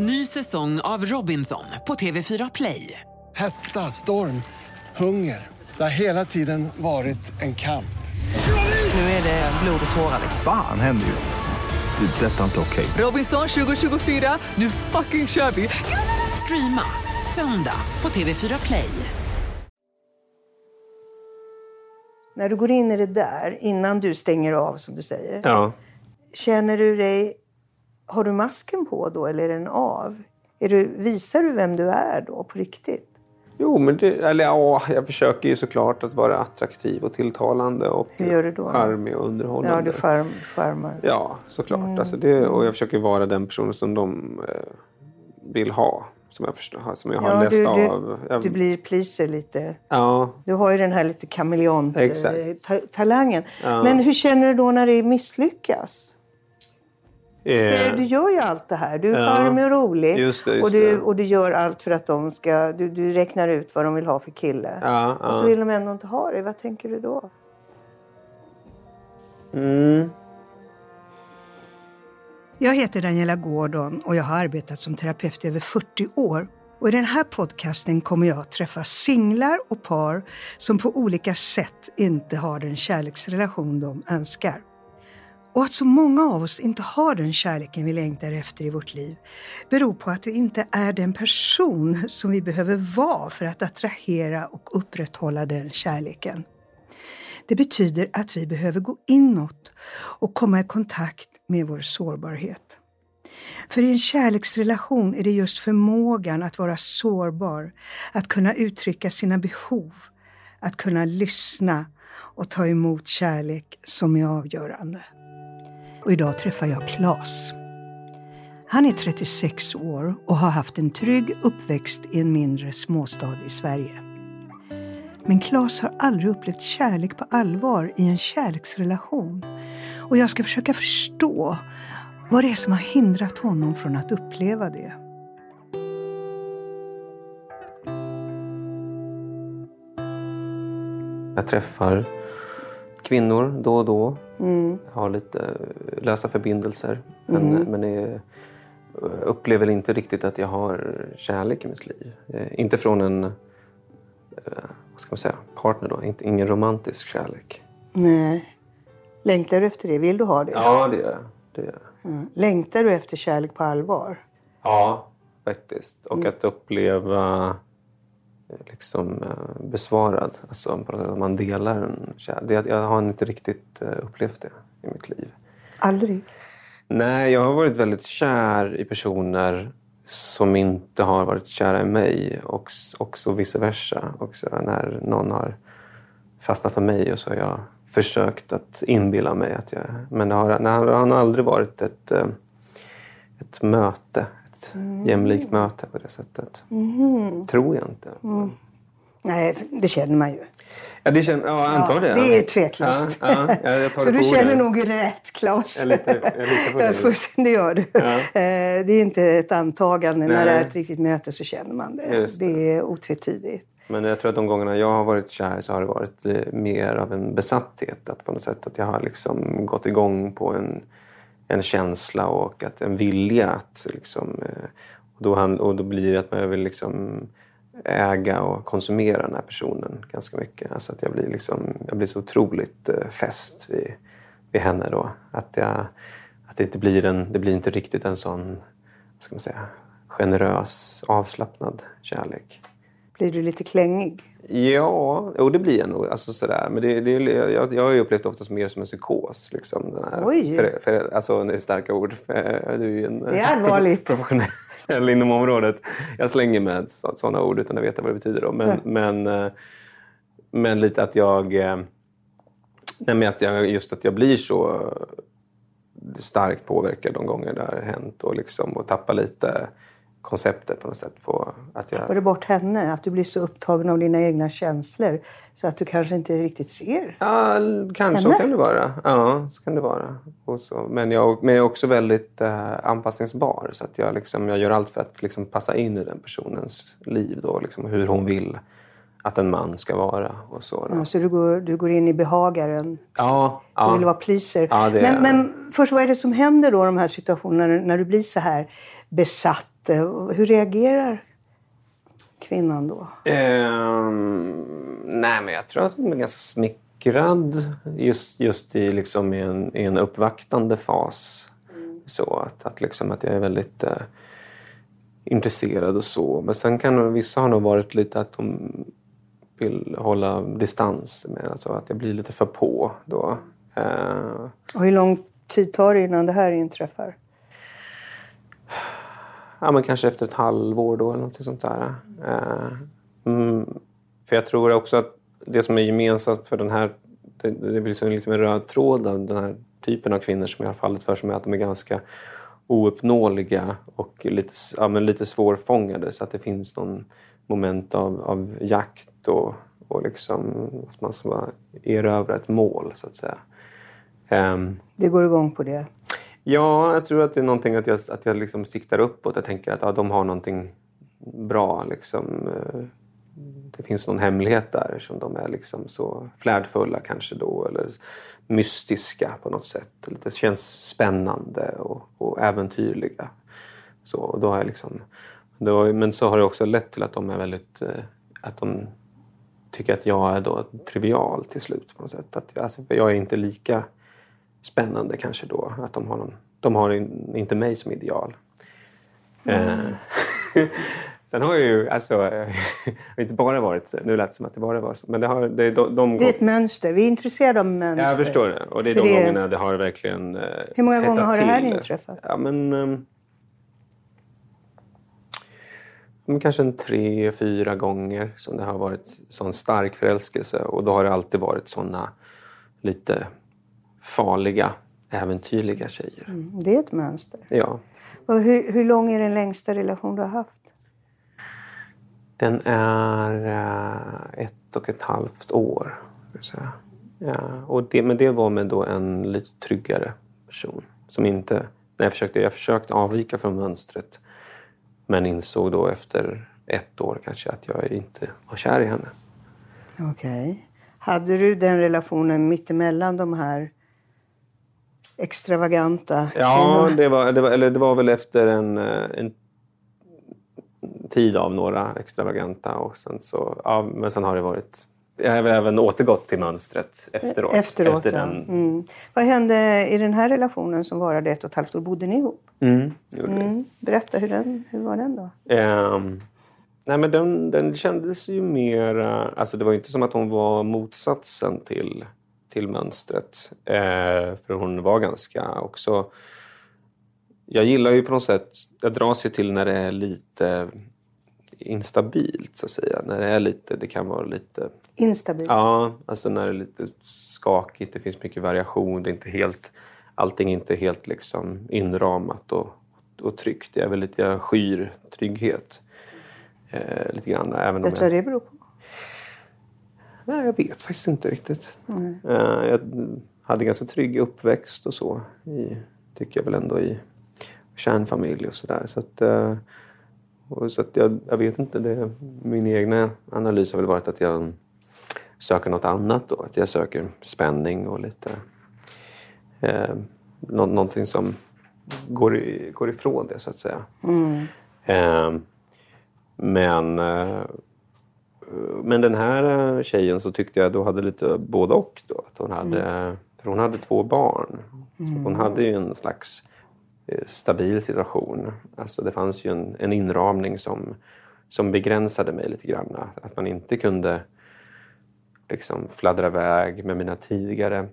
Ny säsong av Robinson på TV4 Play. Hetta, storm, hunger. Det har hela tiden varit en kamp. Nu är det blod och tårar. Fan händer just nu. Det. är Detta är inte okej. Robinson 2024, nu fucking kör vi! Streama söndag på TV4 Play. När du går in i det där, innan du stänger av som du säger. Ja. Känner du dig... Har du masken på då eller är den av? Är du, visar du vem du är då på riktigt? Jo, men det, eller ja, jag försöker ju såklart att vara attraktiv och tilltalande och charmig och underhållande. Ja, du skärm, skärmar. Ja, såklart. Mm. Alltså det, och jag försöker vara den personen som de eh, vill ha. Som jag, förstår, som jag har Ja, läst du, du, av. Jag, du blir pleaser lite. Ja, Du har ju den här lite kameleont-talangen. Ja. Men hur känner du då när det misslyckas? Eh, Du gör ju allt det här. Du är Ja. charmig och rolig. Just det, just och, du, och du gör allt för att de ska... Du, du räknar ut vad de vill ha för kille. ja, Och så vill de ändå inte ha det. Vad tänker du då? Mm. Jag heter Daniela Gordon och jag har arbetat som terapeut i över 40 år. Och I den här podcasten kommer jag att träffa singlar och par som på olika sätt inte har den kärleksrelation de önskar. Och att så många av oss inte har den kärleken vi längtar efter i vårt liv beror på att vi inte är den person som vi behöver vara för att attrahera och upprätthålla den kärleken. Det betyder att vi behöver gå inåt och komma i kontakt med vår sårbarhet. För i en kärleksrelation är det just förmågan att vara sårbar, att kunna uttrycka sina behov, att kunna lyssna och ta emot kärlek som är avgörande. Och idag träffar jag Klas. Han är 36 år och har haft en trygg uppväxt i en mindre småstad i Sverige. Men Klas har aldrig upplevt kärlek på allvar i en kärleksrelation. Och jag ska försöka förstå vad det är som har hindrat honom från att uppleva det. Jag träffar kvinnor då och då. Mm. Har lite lösa förbindelser. Men, men är, upplever inte riktigt att jag har kärlek i mitt liv. Eh, Inte från en eh, vad ska man säga, partner då. Inte, ingen romantisk kärlek. Nej. Längtar du efter det? Vill du ha det? Ja, det gör jag. Det gör jag. Mm. Längtar du efter kärlek på allvar? Ja, faktiskt. Och att uppleva eh, liksom eh, besvarad. Alltså på något sätt att man delar en kärlek. Jag har inte riktigt eh, upplevt det i mitt liv. Aldrig? Nej, jag har varit väldigt kär i personer som inte har varit kära i mig och också vice versa. Också när någon har fastnat för mig och så har jag försökt att inbilla mig att jag... Men det har, nej, det har aldrig varit ett, eh, ett möte, ett jämlikt möte på det sättet. Tror jag inte. Nej, det känner man ju. Ja, det känner, ja, antagligen. det är tveklöst. Ja, ja, ja, Så det du känner nog rätt, Claes. Jag litar- jag litar på Ja, det. det gör du. Eh, Det är inte ett antagande. När Nej. det är ett riktigt möte så känner man det. Just det. det är otvetydigt. Men jag tror att de gångerna jag har varit kär så har det varit eh, mer av en besatthet. Att på något sätt att jag har liksom gått igång på en, en känsla och att en vilja att liksom... Eh, och då, han, och då blir det att man vill liksom äga och konsumera den här personen ganska mycket. Alltså att jag blir, liksom, jag blir så otroligt eh, fäst vid, vid henne då. Att, jag, att det inte blir en, det blir inte riktigt en sån, vad ska man säga, generös, avslappnad kärlek. Blir du lite klängig? Ja, jo, det blir jag nog. Alltså, sådär. Men det, det, jag, jag har ju upplevt det oftast mer som en psykos. Liksom, den här, Oj. För, för, alltså, det är starka ord. För, du är ju en Det är allvarligt. professionell inom området. Jag slänger med sådana ord utan att veta vad det betyder. Då. Men, men, eh, men lite att jag... eh, Nej, att jag, just att jag blir så starkt påverkad de gånger det har hänt och, liksom, och tappar lite konceptet på något sätt. På att jag, Var det bort henne? Att du blir så upptagen av dina egna känslor så att du kanske inte riktigt ser? Ja, kanske så Henne? kan det vara. Ja, så kan det vara. Och så, men, jag, men jag är också väldigt eh, anpassningsbar. Så att jag, liksom, jag gör allt för att liksom, passa in i den personens liv. Då, liksom, hur hon vill att en man ska vara. Och så. Ja, så du går, du går in i behagaren? Ja, Du ja. vill vara pleaser. Ja, men, men först, vad är det som händer då i de här situationerna när du blir så här besatt det. Hur reagerar kvinnan då? Ehm, nej, men jag tror att hon är ganska smickrad just, just i, liksom, i, en, i en uppvaktande fas. Så att, att, liksom, att jag är väldigt eh, intresserad och så. Men sen kan vissa ha nog varit lite att de vill hålla distans med alltså att jag blir lite för på då. Eh, Och hur lång tid tar det innan det här inträffar? Ja, men kanske efter ett halvår då eller något sånt där. Eh, mm, för jag tror också att det som är gemensamt för den här, det, det blir som liksom en röd tråd av den här typen av kvinnor som jag har fallit för, som är att de är ganska ouppnåeliga och lite, ja, men lite svårfångade så att det finns någon moment av, av jakt och, och liksom att man ska erövra ett mål så att säga. Um, Det går igång på det. Ja, jag tror att det är någonting att jag, att jag liksom siktar uppåt. Jag tänker att ja, de har någonting bra. Liksom. Eh, det finns någon hemlighet där som de är liksom så flärdfulla kanske då. Eller mystiska på något sätt. Det känns spännande och, och äventyrliga. Så, och då har jag liksom, då, men så har det också lett till att de är väldigt... Eh, att de tycker att jag är då trivial till slut på något sätt. Att jag, alltså, jag är inte lika spännande kanske då. Att de har, någon, de har in, inte mig som ideal. Eh, Sen har jag ju alltså, eh, inte bara varit så. Nu lät det som att det bara var så. Men det har, det, de, de Det är ett mönster. Vi är intresserade av mönster. Jag förstår det. Och det är För de det- gångerna det har verkligen eh, Hur många gånger har det här till. inträffat? Ja, men, men kanske en tre, fyra gånger som det har varit sån stark förälskelse. Och då har det alltid varit såna lite farliga, äventyrliga tjejer. Mm, Det är ett mönster. Ja. Och hur, hur lång är den längsta relation du har haft? Den är eh, ett och ett halvt år. Ja, och det, men det var med då en lite tryggare person. Som inte, när jag, försökte, jag försökte avvika från mönstret men insåg då efter ett år kanske att jag inte var kär i henne. Okej. Hade du den relationen mittemellan de här extravaganta Ja, kvinnorna? det var, det var, eller det var väl efter en, eh, en tid av några extravaganta. Och sen så, ja, men sen har det varit... Jag har även återgått till mönstret efteråt. Efteråt, efter ja. den, Mm. Vad hände i den här relationen som varade ett och ett halvt år? Bodde ni ihop? Mm. Mm. Berätta, hur, den, hur var den då? Ehm, nej men den, den kändes ju mer... Alltså det var inte som att hon var motsatsen till, till mönstret. Eh, för hon var ganska också... Jag gillar ju på något sätt... Jag dras ju till när det är lite instabilt så att säga. När det är lite... Det kan vara lite... Instabil? Ja, alltså när det är lite skakigt, det finns mycket variation, det är inte helt, allting är inte helt liksom inramat och, och tryggt. Jag, är väl lite, jag skyr trygghet eh, lite grann. Även Vet du vad det beror på? Nej, jag vet faktiskt inte riktigt. Eh, jag hade ganska trygg uppväxt och så, i, tycker jag väl ändå, i kärnfamilj och sådär. Så att, eh, så att jag, jag vet inte, det, min egna analys har väl varit att jag söker något annat då. Att jag söker spänning och lite... Eh, nå, någonting som går, i, går ifrån det så att säga. Eh, men, eh, men den här eh, tjejen så tyckte jag då hade lite både och. Då, att hon, hade, för hon hade två barn. Så hon hade ju en slags eh, stabil situation. Alltså det fanns ju en, en inramning som, som begränsade mig lite grann. Att man inte kunde liksom fladdra iväg med mina tidigare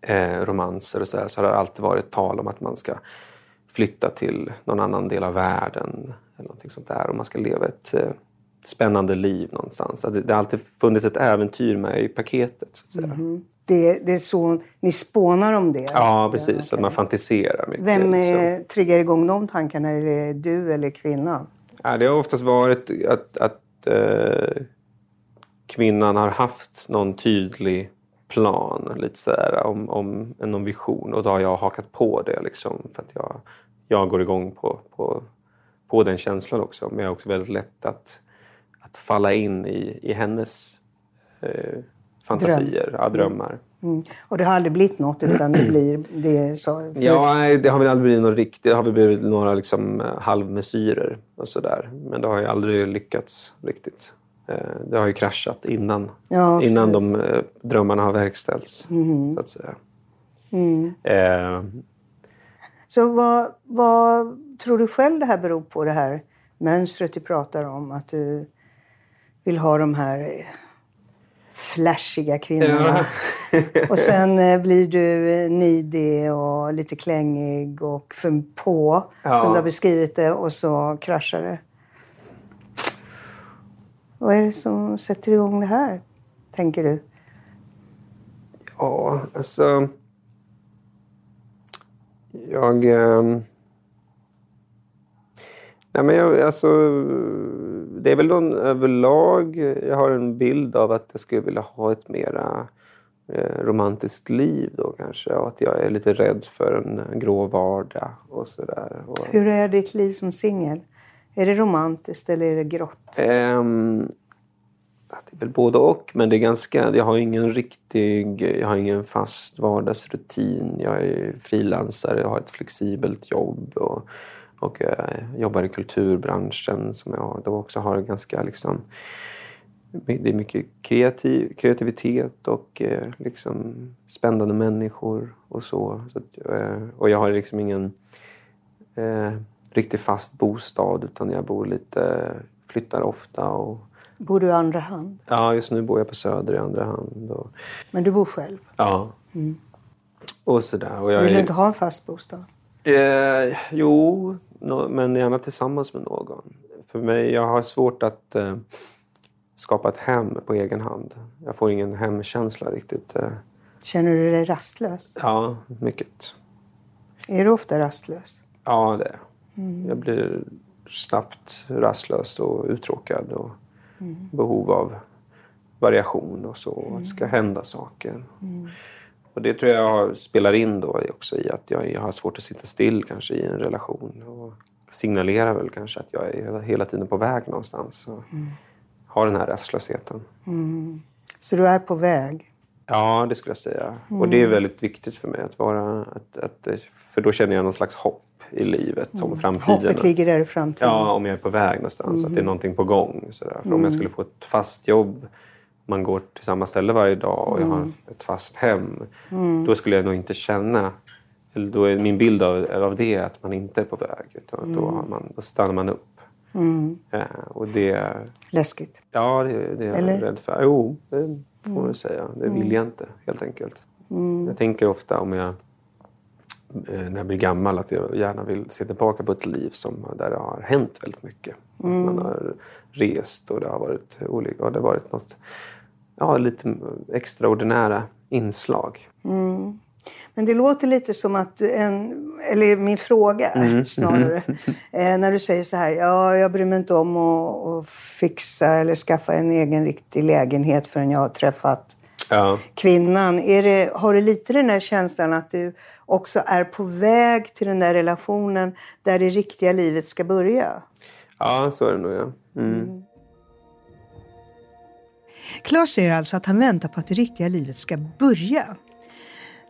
eh, romanser och så, här, så har det alltid varit tal om att man ska flytta till någon annan del av världen eller någonting sånt där och man ska leva ett eh, spännande liv någonstans. Att det, det har alltid funnits ett äventyr med i paketet så att säga. Det, det är så ni spånar om det? Ja, precis. Att man fantiserar mycket. Vem liksom. är, triggar igång de tankarna? Är det du eller kvinnan? Ja, det har oftast varit att, att eh, kvinnan har haft någon tydlig plan, lite sådär, om, om någon vision. Och då har jag hakat på det liksom, för att jag, jag går igång på, på, på den känslan också. Men jag är också väldigt lätt att, att falla in i, i hennes eh, fantasier, ja, drömmar. Och det har aldrig blivit något utan det blir det så. för- Ja, nej, det har väl aldrig blivit något riktigt. Det har väl blivit några liksom, halvmesyrer och sådär. Men det har ju aldrig lyckats riktigt. Eh, Det har ju kraschat innan, Ja, innan de eh, drömmarna har verkställts. Så att säga. Eh, Så vad, vad tror du själv det här beror på, det här mönstret du pratar om? Att du vill ha de här eh, flashiga kvinnorna. och sen eh, blir du eh, nidig och lite klängig och för på, Ja. som du har beskrivit det, och så kraschar det. Vad är det som sätter igång det här, tänker du? Ja, alltså... Jag... ehm, Nej, men jag, alltså, det är väl någon överlag... Jag har en bild av att jag skulle vilja ha ett mera eh, romantiskt liv då kanske. Och att jag är lite rädd för en grå vardag och sådär. Hur är ditt liv som singel? Är det romantiskt eller är det grått? Ja, det är väl både och, men det är ganska... Jag har ingen riktig... Jag har ingen fast vardagsrutin. Jag är frilansare, jag har ett flexibelt jobb och, och jag jobbar i kulturbranschen som jag då också har ganska liksom... Det är mycket kreativ, kreativitet och eh, liksom spännande människor och så. så att, eh, och jag har liksom ingen eh, riktigt fast bostad utan jag bor lite, flyttar ofta och Bor du i andra hand? ja, just nu bor jag på Söder i andra hand. Och, Men du bor själv? ja. Och sådär. Och jag Vill du inte ha en fast bostad? Eh, jo, men gärna tillsammans med någon. För mig, jag har svårt att eh, skapa ett hem på egen hand. Jag får ingen hemkänsla riktigt. Eh, Känner du dig rastlös? ja, mycket. Är du ofta rastlös? Ja, det är jag. Jag blir snabbt rastlös och uttråkad och behov av variation och så. Att det ska hända saker. Och det tror jag spelar in då också i att jag, jag har svårt att sitta still kanske i en relation. Och signalerar väl kanske att jag är hela, tiden på väg någonstans. Och har den här rastlösheten. Så du är på väg? Ja, det skulle jag säga. Och det är väldigt viktigt för mig att vara... Att, att, för då känner jag någon slags hopp i livet om framtiden. Hoppet ligger där i framtiden? Ja, om jag är på väg någonstans. Att det är någonting på gång. Sådär. För om jag skulle få ett fast jobb, man går till samma ställe varje dag och jag har ett fast hem. Då skulle jag nog inte känna... Eller då är min bild av, av det att man inte är på väg. Utan då, har man, då stannar man upp. Eh, och det... Läskigt? Ja, det, det är jag Eller? rädd för. Jo, det får man väl säga. Det vill jag inte, helt enkelt. Jag tänker ofta om jag, eh, när jag blir gammal, att jag gärna vill se tillbaka på ett liv som, där det har hänt väldigt mycket. Att man har rest och det har varit olika, och det har varit något, ja, lite extraordinära inslag. Men det låter lite som att en, eller min fråga Mm. snarare, eh, när du säger så här, ja, jag bryr mig inte om att, att fixa eller skaffa en egen riktig lägenhet förrän jag har träffat Ja. kvinnan. Är det, har du lite den här känslan att du också är på väg till den där relationen där det riktiga livet ska börja? ja, så är det nog. Ja. Mm. Claes säger alltså att han väntar på att det riktiga livet ska börja.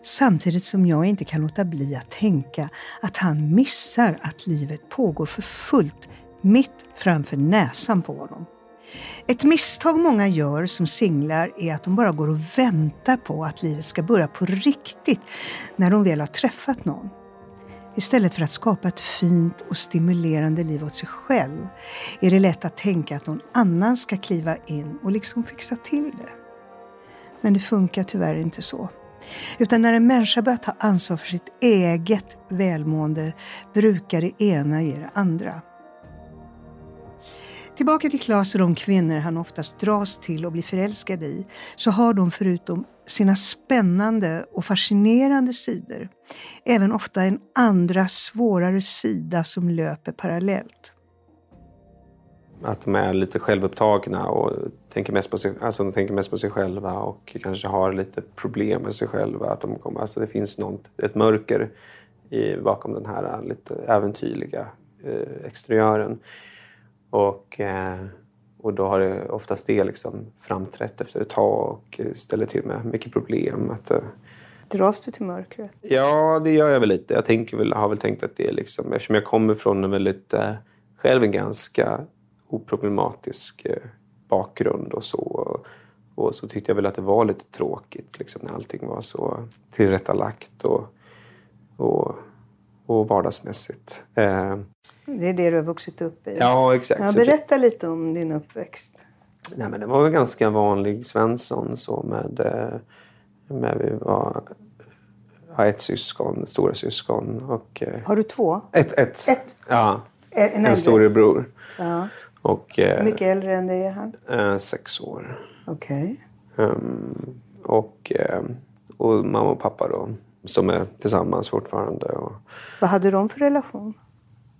Samtidigt som jag inte kan låta bli att tänka att han missar att livet pågår för fullt mitt framför näsan på honom. Ett misstag många gör som singlar är att de bara går och väntar på att livet ska börja på riktigt när de väl har träffat någon. Istället för att skapa ett fint och stimulerande liv åt sig själv är det lätt att tänka att någon annan ska kliva in och liksom fixa till det. Men det funkar tyvärr inte så. Utan när en människa börjar ta ansvar för sitt eget välmående brukar det ena ge det andra. Tillbaka till Klas och de kvinnor han oftast dras till och blir förälskad i, så har de förutom sina spännande och fascinerande sidor, även ofta en andra svårare sida som löper parallellt. Att de är lite självupptagna och tänker mest på sig, alltså de tänker mest på sig själva och kanske har lite problem med sig själva. Att de kommer, alltså det finns något, ett mörker i, bakom den här lite äventyrliga eh, exteriören. Och, eh, och då har det oftast det liksom framträtt efter ett tag och ställer till med mycket problem. Att, eh, Dras du till mörkret? Ja, det gör jag väl lite. Jag tänker väl, har väl tänkt att det är liksom, eftersom jag kommer från en väldigt, eh, själv en ganska oproblematisk bakgrund och så. Och så tyckte jag väl att det var lite tråkigt liksom, när allting var så tillrättalagt och, och, och vardagsmässigt. Eh, Det är det du har vuxit upp i? ja, exakt. Ja, berätta lite om din uppväxt. Nej, men det var en ganska vanlig Svensson så med, eh, med vi var ja, ett syskon, stora syskon och eh, Har du två? ett, ett, Ett? Ja, En, en storebror. Ja. Och Hur eh, mycket äldre än dig är han? sex år. Okej. Ehm, och, och mamma och pappa då, som är tillsammans fortfarande. Och Vad hade de för relation?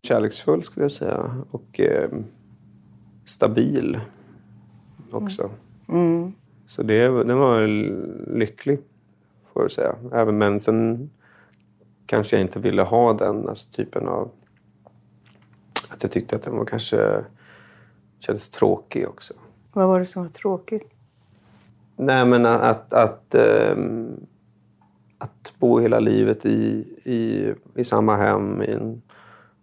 Kärleksfull skulle jag säga. Och eh, stabil också. Mm. Så det, den var lycklig, får jag säga. Även men sen kanske jag inte ville ha den alltså, typen av... Att jag tyckte att den var kanske kändes tråkig också. Vad var det som var tråkigt? Nej, men att, att, att, ehm, att bo hela livet i, i, i samma hem i en,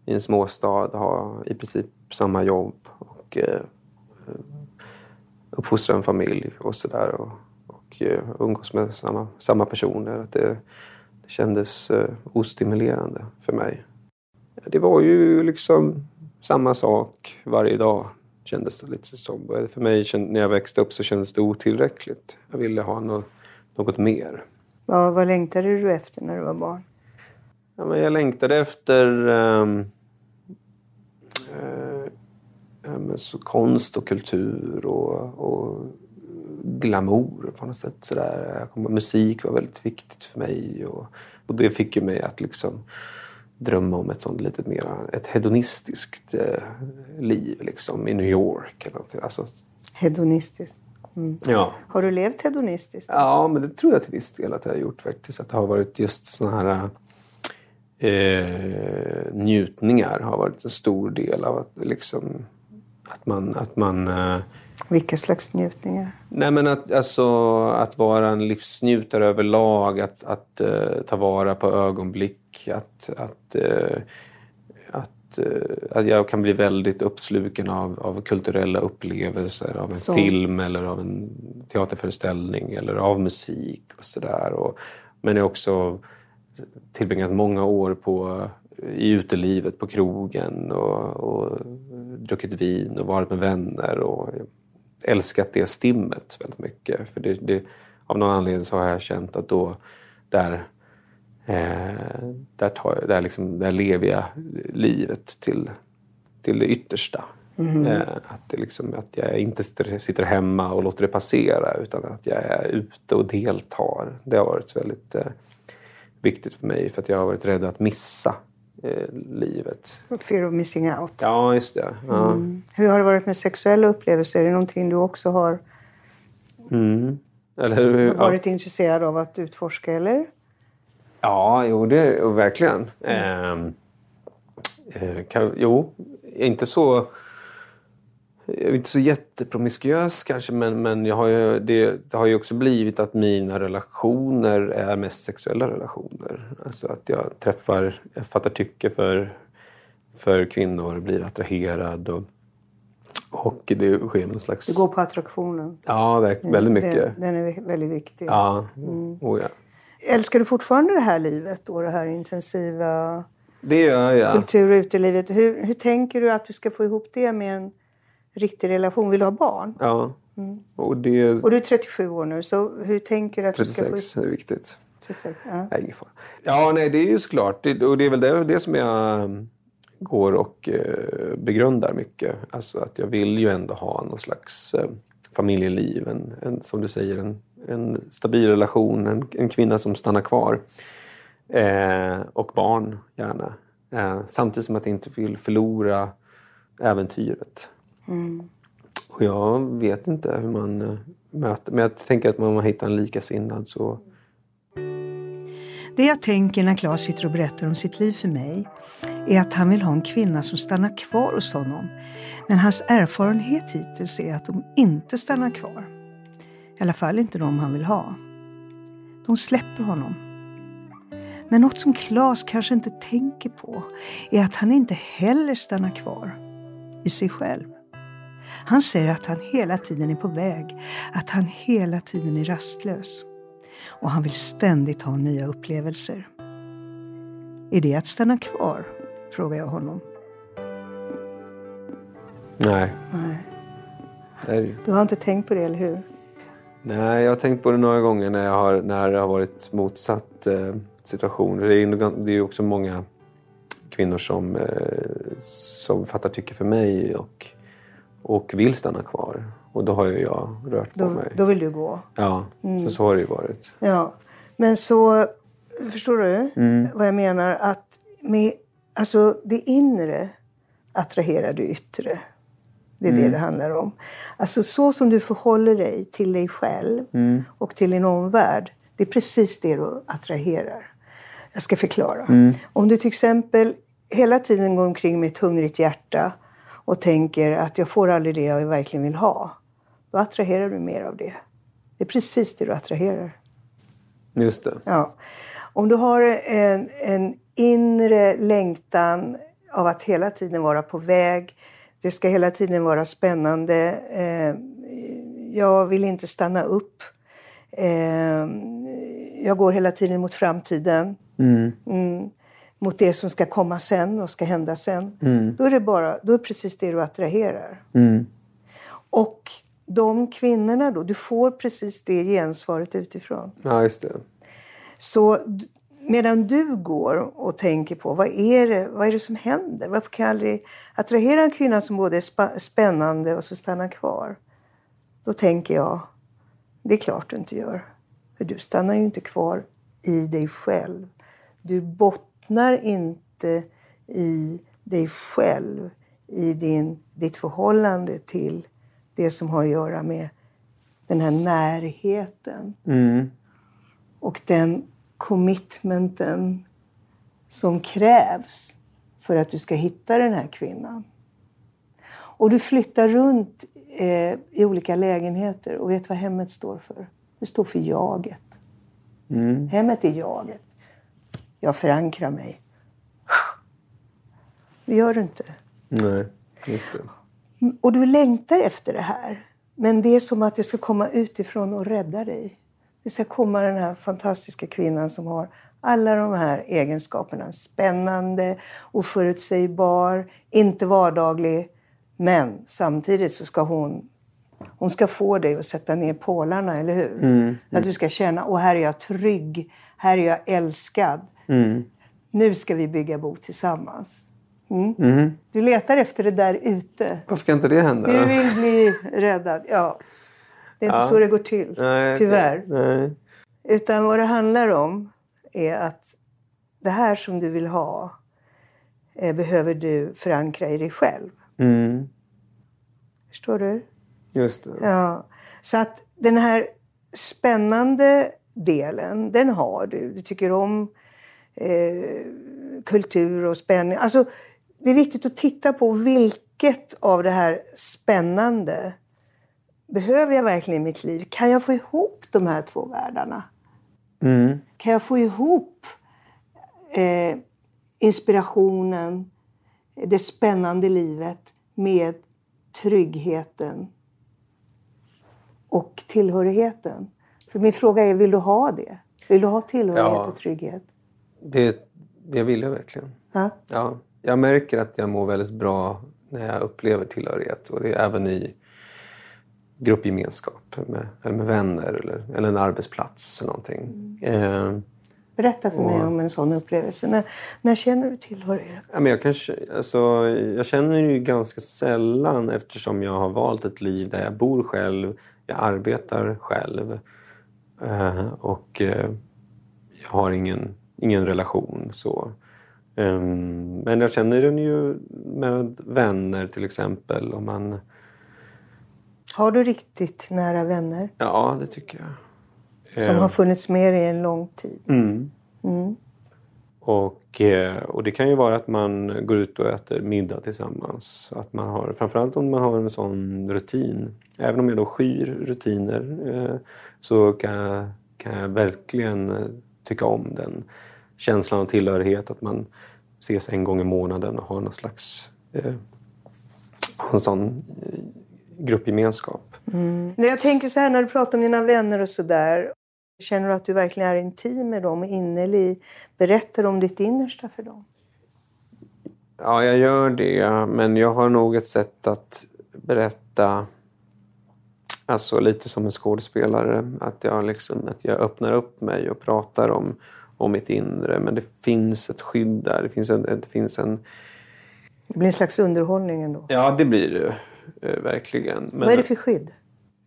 i en småstad, ha i princip samma jobb och eh, eh, uppfostra en familj och sådär. Och, och eh, umgås med samma, samma personer. Att det, det kändes eh, ostimulerande för mig. Det var ju liksom samma sak varje dag kändes det lite som. För mig när jag växte upp så kändes det otillräckligt. Jag ville ha något, något mer. Ja, vad längtade du efter när du var barn? Ja, men jag längtade efter ehm, eh, så konst och kultur och, och glamour på något sätt. Sådär. Musik var väldigt viktigt för mig och, och det fick ju mig att liksom drömma om ett sånt lite mer ett hedonistiskt eh, liv liksom, i New York. Eller någonting. Alltså, Hedonistiskt. ja. Har du levt hedonistiskt? Ja, men det tror jag till viss del att jag har gjort faktiskt. Att det har varit just såna här eh, njutningar har varit en stor del av att liksom att man, att man eh, Vilka slags njutningar? Nej men att, alltså, att vara en livsnjutare överlag, att, att eh, ta vara på ögonblick, att, att, eh, att, eh, att jag kan bli väldigt uppsluken av, av kulturella upplevelser, av en Så. film eller av en teaterföreställning eller av musik och sådär. Men jag också tillbringat många år på, i utelivet, på krogen och, och druckit vin och varit med vänner. Och älskat det stimmet väldigt mycket. För det, det, av någon anledning så har jag känt att då, där, eh, där, tar där, liksom, där lever jag livet till, till det yttersta. Eh, att, det liksom, att jag inte sitter, sitter hemma och låter det passera utan att jag är ute och deltar. Det har varit väldigt eh, viktigt för mig för att jag har varit rädd att missa eh, livet. Fear of missing out. Ja, just det. Ja. Mm. Hur har det varit med sexuella upplevelser? Är det någonting du också har Mm. Eller, hur? ja. varit intresserad av att utforska? Eller? Ja, jo, det verkligen. Ehm, eh, kan, jo, inte så... Jag är inte så jättepromiskuös kanske, men, men jag har ju, det, det har ju också blivit att mina relationer är mest sexuella relationer. Alltså att jag träffar, jag fattar tycke för, för kvinnor, blir attraherad och, och det sker någon slags... Du går på attraktionen. Ja, verk, väldigt mycket. Den, den är väldigt viktig. Ja, oh, ja. Älskar du fortfarande det här livet? Då, det här intensiva Det gör jag. kultur och utelivet. Hur, hur tänker du att du ska få ihop det med en riktig relation? Vill du ha barn? Ja. Och det... Och du är 37 år nu, så hur tänker du att du ska få 36 ihop är viktigt. 36? Ja. Nej, ingen fara. Ja, nej, det är ju såklart. Det, och det är väl det, det som jag mm, går och eh, begrundar mycket. Alltså att jag vill ju ändå ha någon slags eh, familjeliv. En, en, som du säger, en, en stabil relation. En, en kvinna som stannar kvar. Eh, och barn, gärna. Eh, samtidigt som att jag inte vill förlora äventyret. Mm. Och jag vet inte hur man eh, möter... Men jag tänker att om man hittar en likasinnad så Det jag tänker när Claes sitter och berättar om sitt liv för mig är att han vill ha en kvinna som stannar kvar hos honom. Men hans erfarenhet hittills är att de inte stannar kvar. I alla fall inte de han vill ha. De släpper honom. Men något som Claes kanske inte tänker på är att han inte heller stannar kvar i sig själv. Han säger att han hela tiden är på väg, att han hela tiden är rastlös. Och han vill ständigt ha nya upplevelser. Är det att stanna kvar? Frågar jag honom. Nej. Nej. Ju. Du har inte tänkt på det, eller hur? Nej, jag har tänkt på det några gånger när, jag har, när det har varit motsatt eh, situation. Det är ju det är ju också många kvinnor som, eh, som fattar tycke för mig och, och vill stanna kvar. Och då har ju jag rört på Då, mig. då vill du gå. Ja, så, så har det ju varit. Ja. Men så, förstår du vad jag menar? Att med, alltså, det inre attraherar det yttre. Det är det det handlar om. Alltså så som du förhåller dig till dig själv och till din omvärld. Det är precis det du attraherar. Jag ska förklara. Om du till exempel hela tiden går omkring med ett hungrigt hjärta och tänker att jag får aldrig det jag verkligen vill ha. Då attraherar du mer av det. Det är precis det du attraherar. Just det. Ja. Om du har en, en inre längtan av att hela tiden vara på väg. Det ska hela tiden vara spännande. Eh, jag vill inte stanna upp. Eh, jag går hela tiden mot framtiden. Mm. Mot det som ska komma sen och ska hända sen. Då är det bara, då är det precis det du attraherar. Och de kvinnorna då, du får precis det gensvaret utifrån. Ja, just det. Så medan du går och tänker på vad är det, vad är det som händer? Varför kan jag aldrig attrahera en kvinna som både är spännande och så stannar kvar? Då tänker jag, det är klart du inte gör. För du stannar ju inte kvar i dig själv. Du bottnar inte i dig själv, i din, ditt förhållande till det som har att göra med den här närheten och den commitmenten som krävs för att du ska hitta den här kvinnan. Och du flyttar runt eh, i olika lägenheter och vet vad hemmet står för? Det står för jaget. Hemmet är jaget. Jag förankrar mig. Det gör du inte. Nej, just det. Och du längtar efter det här. Men det är som att det ska komma utifrån och rädda dig. Det ska komma den här fantastiska kvinnan som har alla de här egenskaperna. Spännande, oförutsägbar, inte vardaglig. Men samtidigt så ska hon, hon ska få dig att sätta ner pålarna, eller hur? Att du ska känna, och här är jag trygg, här är jag älskad. Nu ska vi bygga bo tillsammans. Mm. Du letar efter det där ute. Varför kan inte det hända? Du vill bli räddad. Ja. Det är inte Ja. så det går till, Nej, tyvärr. Nej. Utan vad det handlar om är att det här som du vill ha eh, behöver du förankra i dig själv. Mm. Förstår du? Just det. Ja. Så att den här spännande delen, den har du. Du tycker om eh, kultur och spänning. Alltså, det är viktigt att titta på vilket av det här spännande behöver jag verkligen i mitt liv? Kan jag få ihop de här två världarna? Mm. Kan jag få ihop eh, inspirationen, det spännande livet med tryggheten och tillhörigheten? För min fråga är, vill du ha det? Vill du ha tillhörighet Ja. och trygghet? Det, det vill jag verkligen. Ja? Ja, jag märker att jag mår väldigt bra när jag upplever tillhörighet. Och det är även i gruppgemenskap med, eller med vänner eller, eller en arbetsplats eller någonting. Eh, Berätta för mig Och- om en sån upplevelse. När, när känner du tillhörighet? Ja, men jag, kanske, alltså, jag känner ju ganska sällan eftersom jag har valt ett liv där jag bor själv, jag arbetar själv eh, och eh, jag har ingen, ingen relation. så. Ehm, men jag känner den ju med vänner till exempel. Om man, Har du riktigt nära vänner ja, det tycker jag. som har funnits med dig en lång tid? mm, och, eh, och det kan ju vara att man går ut och äter middag tillsammans. Att man har, framförallt om man har en sån rutin. Även om jag då skyr rutiner eh, så kan jag, kan jag verkligen eh, tycka om den känslan av tillhörighet. Att man ses en gång i månaden och har någon slags en sån gruppgemenskap. Mm. jag tänker så här när du pratar om dina vänner och sådär. Känner du att du verkligen är intim med dem och innerlig? Berättar om ditt innersta för dem? Ja, jag gör det. Men jag har nog ett sätt att berätta, alltså lite som en skådespelare, att jag, liksom, att jag öppnar upp mig och pratar om, om mitt inre. Men det finns ett skydd där. Det finns en... Det finns en Det blir en slags underhållning ändå. ja, det blir det eh, verkligen. Men, Vad är det för skydd?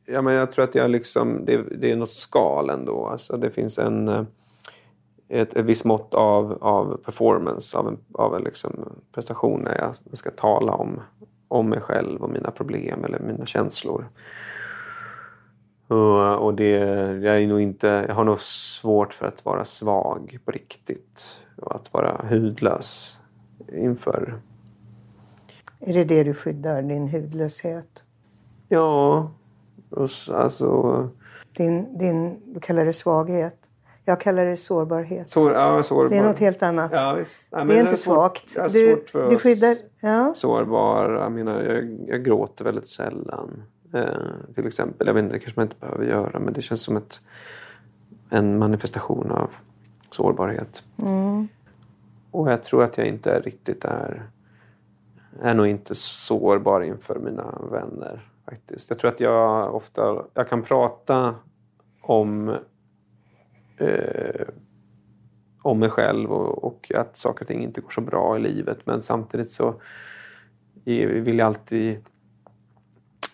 Ja, men jag tror att jag liksom, det, det är något skal ändå. Alltså det finns en, eh, ett, ett visst mått av, av performance, av en, av en liksom prestation när jag ska tala om, om mig själv och mina problem eller mina känslor. Och, och det, jag, är nog inte, jag har nog svårt för att vara svag på riktigt och att vara hudlös inför Är det det du skyddar, din hudlöshet? Ja, och alltså... Din, din, du kallar det svaghet. Jag kallar det sårbarhet. Sår, ja, sårbar. Det är något helt annat. Ja. Ja, det är inte svagt. Har Du, svårt för du skyddar... Ja. sårbar. Jag menar, jag, jag gråter väldigt sällan. Eh, till exempel. Jag vet inte, det kanske man inte behöver göra. Men det känns som ett, en manifestation av sårbarhet. Mm. Och jag tror att jag inte är riktigt är... är nog inte sårbar inför mina vänner. Faktiskt. Jag tror att jag ofta... Jag kan prata om... Eh, om mig själv och, och att saker och ting inte går så bra i livet. Men samtidigt så vill jag alltid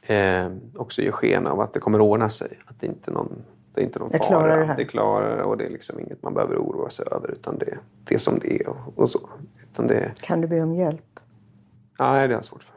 eh, också ge sken av att det kommer ordna sig. Att det inte är någon, det är inte någon Jag fara. det här. Det klarar och det är liksom inget man behöver oroa sig över. Utan det, det är som det är och, och så. Utan det, Kan du be om hjälp? nej, det har jag svårt för.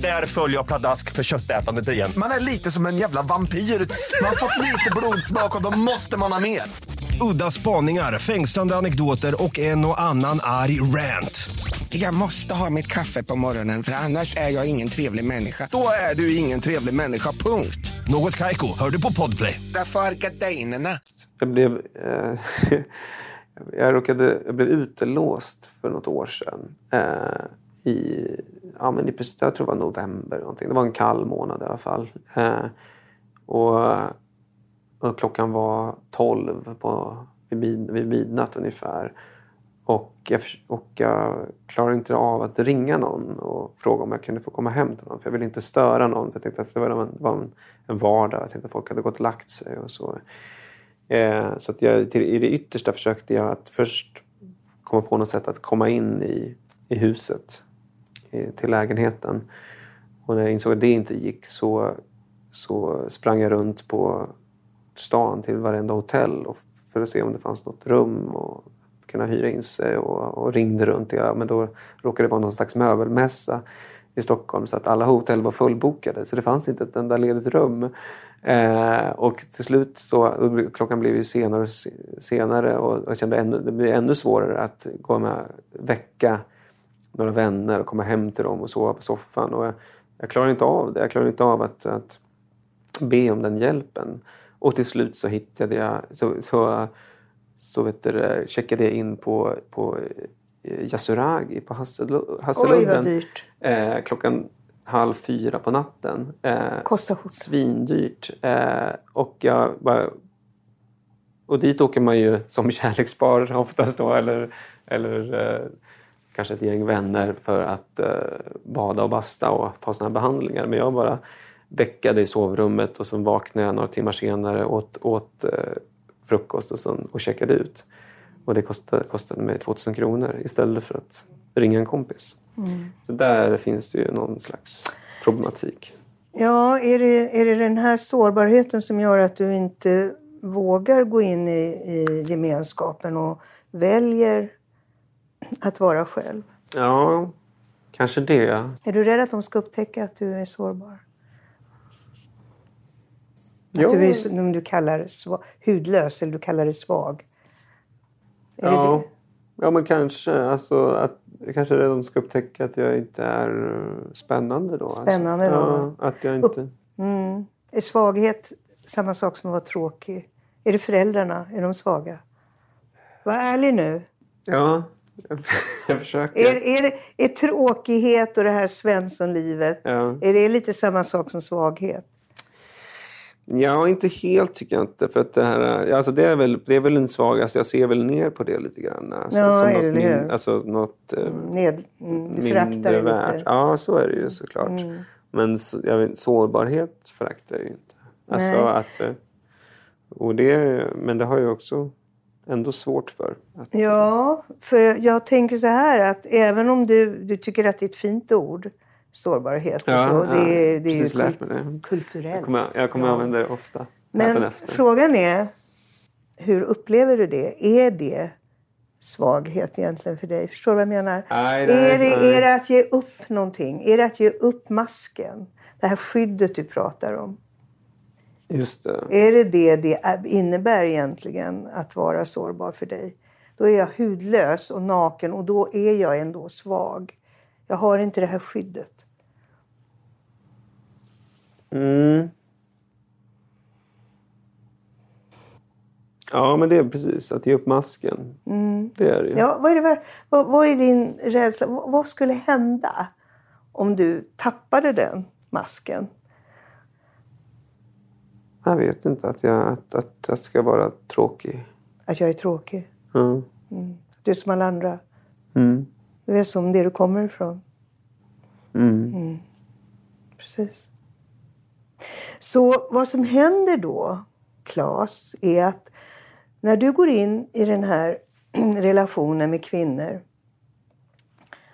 Där följer jag pladask för köttätandet igen. Man är lite som en jävla vampyr. Man har fått lite blodsmak och då måste man ha mer. Udda spaningar, fängslande anekdoter och en och annan arg rant. Jag måste ha mitt kaffe på morgonen för annars är jag ingen trevlig människa. Då är du ingen trevlig människa, punkt. Något Kaiko, hör du på Podplay. Därför är gardinerna. Jag blev, eh, jag råkade, jag blev utelåst för något år sedan. Eh, i, ja, men i, jag tror det var november. Någonting. Det var en kall månad i alla fall. Eh, och, och klockan var tolv på, vid, vid midnatt ungefär. Och jag, och jag klarade inte av att ringa någon och fråga om jag kunde få komma hem till någon. För jag ville inte störa någon. För jag tänkte att det var en, var en, en vardag. Jag tänkte att folk hade gått och lagt sig och så. Eh, så att jag, till, i det yttersta försökte jag att först komma på något sätt att komma in i, i huset, till lägenheten. Och när jag insåg att det inte gick så, så sprang jag runt på stan till varenda hotell och för att se om det fanns något rum och kunna hyra in sig och, och ringde runt. Ja, men då råkade det vara någon slags möbelmässa i Stockholm så att alla hotell var fullbokade så det fanns inte ett enda ledigt rum. Eh, och till slut så, klockan blev ju senare och senare och jag kände ännu, det blev ännu svårare att gå med, väcka några vänner och komma hem till dem och sova på soffan. Och jag, jag klarade inte av det. Jag klarade inte av att, att be om den hjälpen. Och till slut så hittade jag, så, så, så vet du, checkade jag in på, på eh, Yasuragi på Hassel- Hasseludden. Oj, vad dyrt. Eh, klockan halv fyra på natten. Eh, Kostar skjortan. Svindyrt. Eh, och jag bara... Och dit åker man ju som kärlekspar oftast då. Eller, eller eh, kanske ett gäng vänner för att eh, bada och basta och ta såna här behandlingar. Men jag bara däckade i sovrummet och så vaknade jag några timmar senare åt, åt eh, frukost och, så, och checkade ut. Och det kostade, kostade mig 2000 kronor istället för att ringa en kompis. Så där finns det ju någon slags problematik. Ja, är det, är det den här sårbarheten som gör att du inte vågar gå in i, i gemenskapen och väljer att vara själv? Ja, kanske det. Är du rädd att de ska upptäcka att du är sårbar? Att du är, som du kallar sva, hudlös eller du kallar det svag? Är Ja. det det? ja, men kanske. Alltså, att, kanske redan ska upptäcka att jag inte är eh, spännande då. Spännande alltså. då, Ja, att jag inte... Mm. Är svaghet samma sak som att vara tråkig? Är det föräldrarna? Är de svaga? Var ärlig nu. Ja, jag försöker. Är, är, det, är tråkighet och det här Svenssonlivet, Ja. är det lite samma sak som svaghet? Ja, inte helt tycker jag inte. För att det, här, alltså det, är väl, det är väl en svag... Alltså jag ser väl ner på det lite grann. Alltså, Ja, som något, min, alltså något eh, Ned, mm, du mindre det värt. lite. Mm. Ja, så är det ju såklart. Men så, jag vet, sårbarhet föraktar jag ju inte. Alltså Nej. att, eh, och det, men det har jag också ändå svårt för. Att, Ja, för jag tänker så här att även om du, du tycker att det är ett fint ord, sårbarhet och Ja, så, ja, det, är- det är ju lärt mig det. kulturellt. jag kommer, jag kommer använda det ofta. Men frågan är, hur upplever du det? Är det svaghet egentligen för dig? Förstår du vad jag menar? Nej, nej, är, det, nej. är det att ge upp någonting? Är det att ge upp masken? Det här skyddet du pratar om. Just det. Är det det det är- innebär egentligen att vara sårbar för dig? Då är jag hudlös och naken och då är jag ändå svag. Jag har inte det här skyddet. Mm. Ja, men det är precis. Att ge upp masken. Det är det. Mm. Ja, vad, är det, vad, vad är din rädsla? Vad, vad skulle hända om du tappade den masken? Jag vet inte. Att jag, att, att jag ska vara tråkig. Att jag är tråkig? Ja. Att du är som alla andra? Mm. Du är som det du kommer ifrån? Mm. Precis. Så vad som händer då, Claes, är att när du går in i den här relationen med kvinnor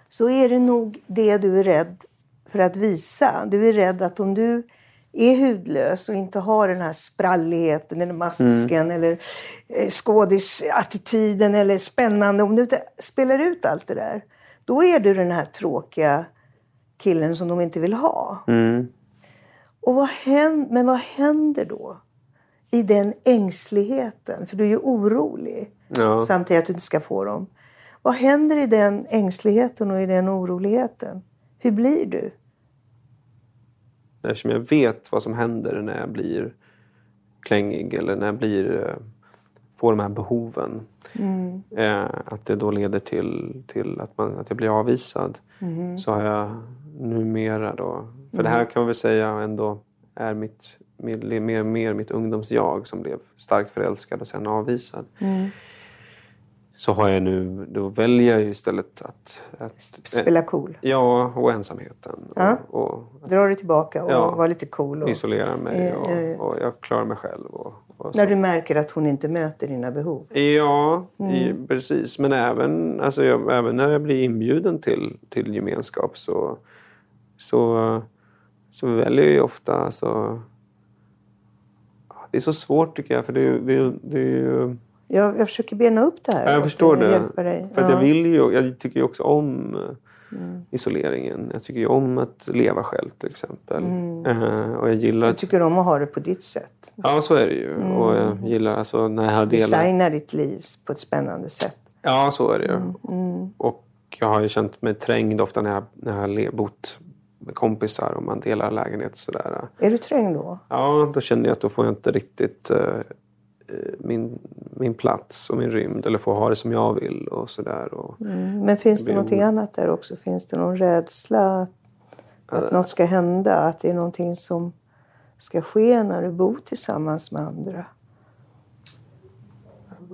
så är det nog det du är rädd för att visa. Du är rädd att om du är hudlös och inte har den här spralligheten eller masken eller eh, skådisattityden eller spännande. Om du inte spelar ut allt det där, då är du den här tråkiga killen som de inte vill ha. Mm. Och vad händer, men vad händer då? I den ängsligheten, för du är ju orolig Ja. samtidigt att du inte ska få dem. Vad händer i den ängsligheten och i den oroligheten? Hur blir du? Eftersom jag vet vad som händer när jag blir klängig eller när jag blir, eh, får de här behoven. Eh, att det då leder till, till att, man, att jag blir avvisad. Så har jag numera då... För det här kan man väl säga ändå är mitt, mer, mer mitt ungdomsjag som blev starkt förälskad och sen avvisad. Så har jag nu, då väljer jag ju istället att... att Spela cool. Ja, och ensamheten. Ja. Och, och Dra dig tillbaka och Ja. vara lite cool. Och, isolera mig Eh, och, eh. och jag klarar mig själv. Och, när du märker att hon inte möter dina behov. Ja, Mm. i, precis. Men även, alltså jag, även när jag blir inbjuden till, till gemenskap så, så, så väljer jag ju ofta... Alltså, det är så svårt tycker jag. För det, det, det är ju... Jag, jag försöker bena upp det här. Ja, jag förstår det. För Ja. jag vill ju, jag tycker ju också om eh, Mm. isoleringen. Jag tycker ju om att leva själv till exempel. Eh, och jag gillar... Du tycker om att ha det på ditt sätt. ja, så är det ju. Och jag gillar alltså när jag har delat... Designa ditt liv på ett spännande sätt. Ja, så är det ju. Mm, Och jag har ju känt mig trängd ofta när jag, när jag har bott med kompisar och man delar lägenhet och sådär. Är du trängd då? Ja, då känner jag att då får jag inte riktigt eh, eh, min, min plats och min rymd eller får ha det som jag vill och sådär. Och, Men finns det blir oro- annat där också? Finns det någon rädsla att, att något ska hända? Att det är någonting som ska ske när du bor tillsammans med andra?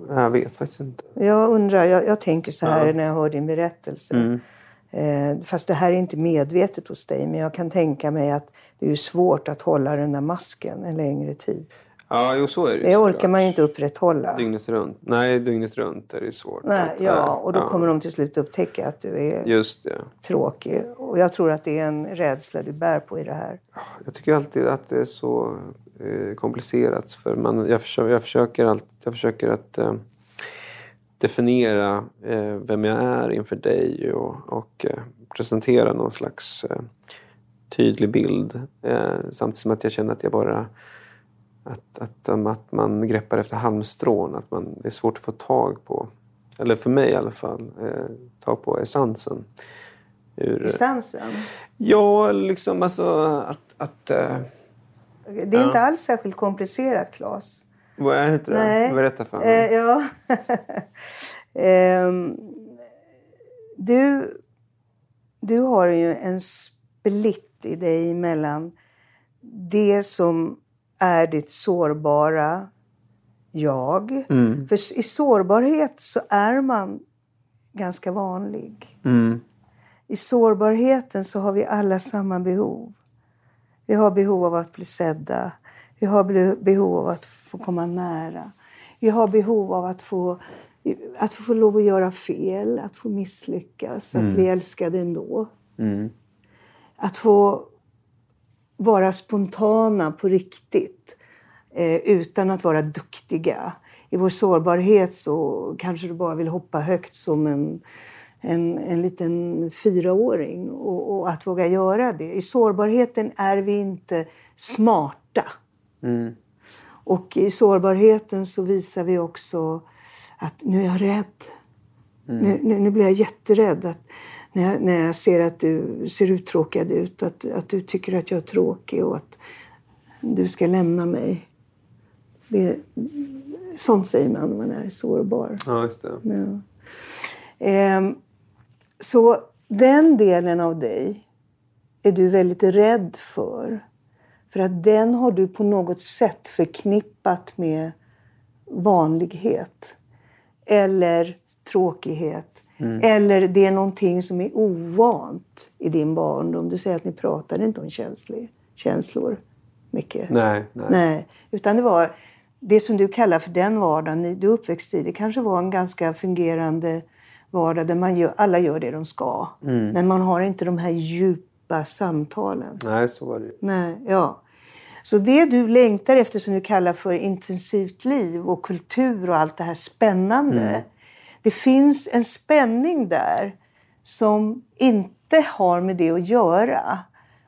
jag vet faktiskt inte. Jag undrar, jag, jag tänker så här när jag hör din berättelse. Mm. Eh, fast det här är inte medvetet hos dig. Men jag kan tänka mig att det är svårt att hålla den där masken en längre tid. Ja, jo, så är det Det orkar såklart. man ju inte upprätthålla. Dygnet runt. Nej, dygnet runt är det svårt. Nej, ja, eh, och då ja. kommer de till slut upptäcka att du är tråkig. Och jag tror att det är en rädsla du bär på i det här. Jag tycker alltid att det är så eh, komplicerat. För man, jag, försöker, jag, försöker alltid, jag försöker att eh, definiera eh, vem jag är inför dig och, och eh, presentera någon slags eh, tydlig bild. Samtidigt som att jag känner att jag bara att, att, um, att man greppar efter halmstrån. Att man, det är svårt att få tag på, eller för mig i alla fall, eh, ta på essensen. Ur, Essensen. Ja, liksom alltså att... att eh, Det är inte alls särskilt komplicerat, Claes. vad är det? Nej. Berätta för mig. Eh, ja. Ehm, du, du har ju en split i dig mellan det som är ditt sårbara jag. Mm. För i sårbarhet så är man ganska vanlig. Mm. I sårbarheten så har vi alla samma behov. Vi har behov av att bli sedda. Vi har behov av att få komma nära. Vi har behov av att få, att få lov att göra fel, att få misslyckas, att bli älskad ändå. Mm. Att få vara spontana på riktigt eh, utan att vara duktiga. I vår sårbarhet så kanske du bara vill hoppa högt som en, en, en liten fyraåring och, och att våga göra det. I sårbarheten är vi inte smarta. Mm. Och i sårbarheten så visar vi också att nu är jag rädd. Nu, nu, nu blir jag jätterädd. Att när, jag, när jag ser att du ser uttråkad ut, att, att du tycker att jag är tråkig och att du ska lämna mig. Det, sånt säger man när man är sårbar. Ja, just det. Ja. Ehm, så den delen av dig är du väldigt rädd för. För att den har du på något sätt förknippat med vanlighet. Eller tråkighet. Eller det är någonting som är ovant i din barndom. Du säger att ni pratade inte om känslig, känslor mycket. Nej, nej. Nej, utan det var det som du kallar för den vardagen du är uppväxt i. Det kanske var en ganska fungerande vardag där man gör, alla gör det de ska. Men man har inte de här djupa samtalen. Nej, så var det. Nej, ja. Så det du längtar efter som du kallar för intensivt liv och kultur och allt det här spännande. Det finns en spänning där som inte har med det att göra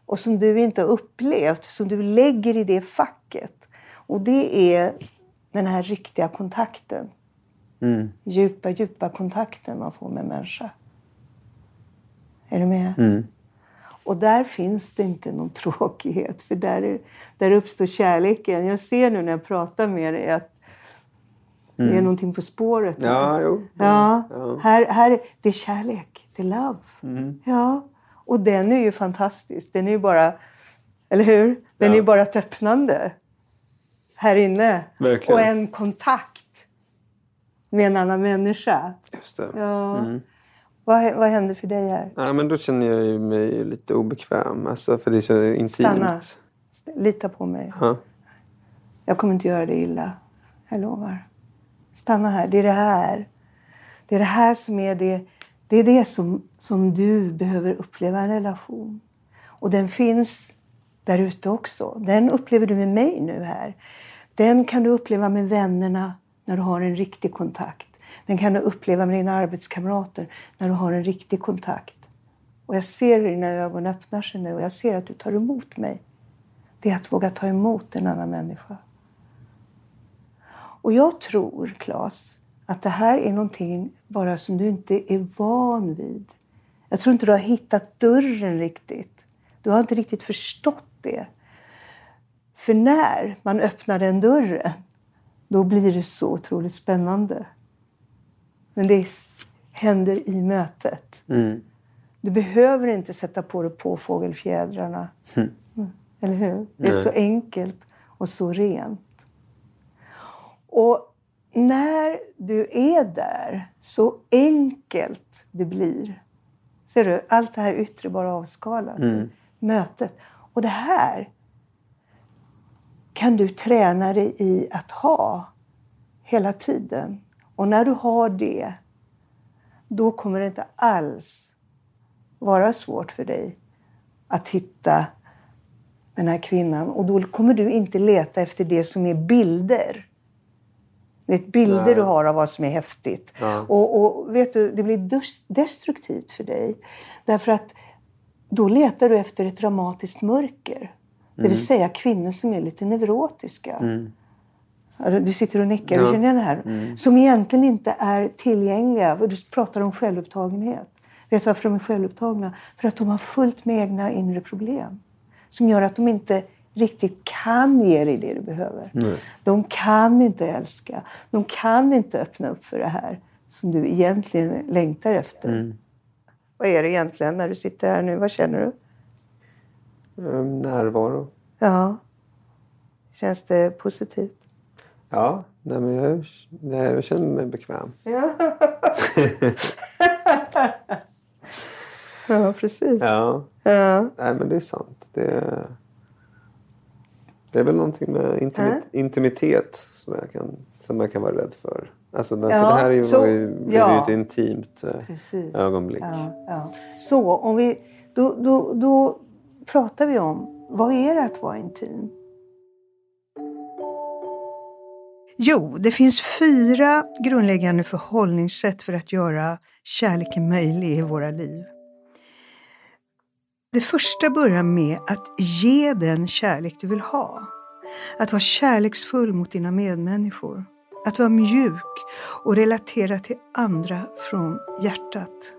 och som du inte har upplevt, som du lägger i det facket. Och det är den här riktiga kontakten. Mm. Djupa, djupa kontakten man får med människa. Är du med? Mm. Och där finns det inte någon tråkighet, för där, är, där uppstår kärleken. Jag ser nu när jag pratar med dig att det är någonting på spåret. Ja, jo. Ja, Ja. Här, här, det är kärlek, det är love. Mm. Ja, och den är ju fantastisk. Den är ju bara, eller hur? Den är Ja. ju bara ett öppnande här inne. Verkligen. Och en kontakt med en annan människa. Just det. Ja. Mm. Vad, vad händer för dig här? Ja, men då känner jag mig lite obekväm. Alltså, för det är så intimt. Stanna. Lita på mig. Ja. Jag kommer inte göra dig illa. Jag lovar. Stanna här. Det är det här. Det är det här som är det, det, är det som, som du behöver uppleva en relation. Och den finns där ute också. Den upplever du med mig nu här. Den kan du uppleva med vännerna när du har en riktig kontakt. Den kan du uppleva med dina arbetskamrater när du har en riktig kontakt. Och jag ser hur dina ögon öppnar sig nu och jag ser att du tar emot mig. Det är att våga ta emot en annan människa. Och jag tror, Claes, att det här är någonting bara som du inte är van vid. Jag tror inte du har hittat dörren riktigt. Du har inte riktigt förstått det. För när man öppnar den dörren, då blir det så otroligt spännande. Men det händer i mötet. Mm. Du behöver inte sätta på dig på fågelfjädrarna. Mm. Eller hur? Det är Nej. så enkelt och så rent. Och när du är där, så enkelt det blir. Ser du? Allt det här yttre bara avskalat. Mm. Mötet. Och det här, kan du träna dig i att ha hela tiden. Och när du har det, då kommer det inte alls vara svårt för dig att hitta den här kvinnan. Och då kommer du inte leta efter det som är bilder. Är bilder Nej. du har av vad som är häftigt. Ja. Och, och vet du, det blir destruktivt för dig. Därför att då letar du efter ett dramatiskt mörker. Det vill säga kvinnor som är lite neurotiska. Ja, du- Du sitter och nickar, du Ja. känner igen det här? Som egentligen inte är tillgängliga. Du pratar om självupptagenhet. Vet du varför de är självupptagna? För att de har fullt med egna inre problem. Som gör att de inte riktigt kan ge dig det du behöver. De kan inte älska. De kan inte öppna upp för det här som du egentligen längtar efter. Vad är det egentligen när du sitter här nu? Vad känner du? Eh, Närvaro. Ja. Känns det positivt? Ja, nej, men jag, nej, jag känner mig bekväm. Ja, precis. Ja, Ja. nej, men det är sant. Det är, det är väl någonting med intimi- intimitet som jag, kan, som jag kan vara rädd för. Alltså, för Ja, det här är ju, så- ju, ja. ju ett intimt eh, Precis. ögonblick. Ja, ja. Så om vi, då, då, då pratar vi om, vad är det att vara intim? Jo, det finns fyra grundläggande förhållningssätt för att göra kärleken möjlig i våra liv. Det första börjar med att ge den kärlek du vill ha. Att vara kärleksfull mot dina medmänniskor. Att vara mjuk och relatera till andra från hjärtat.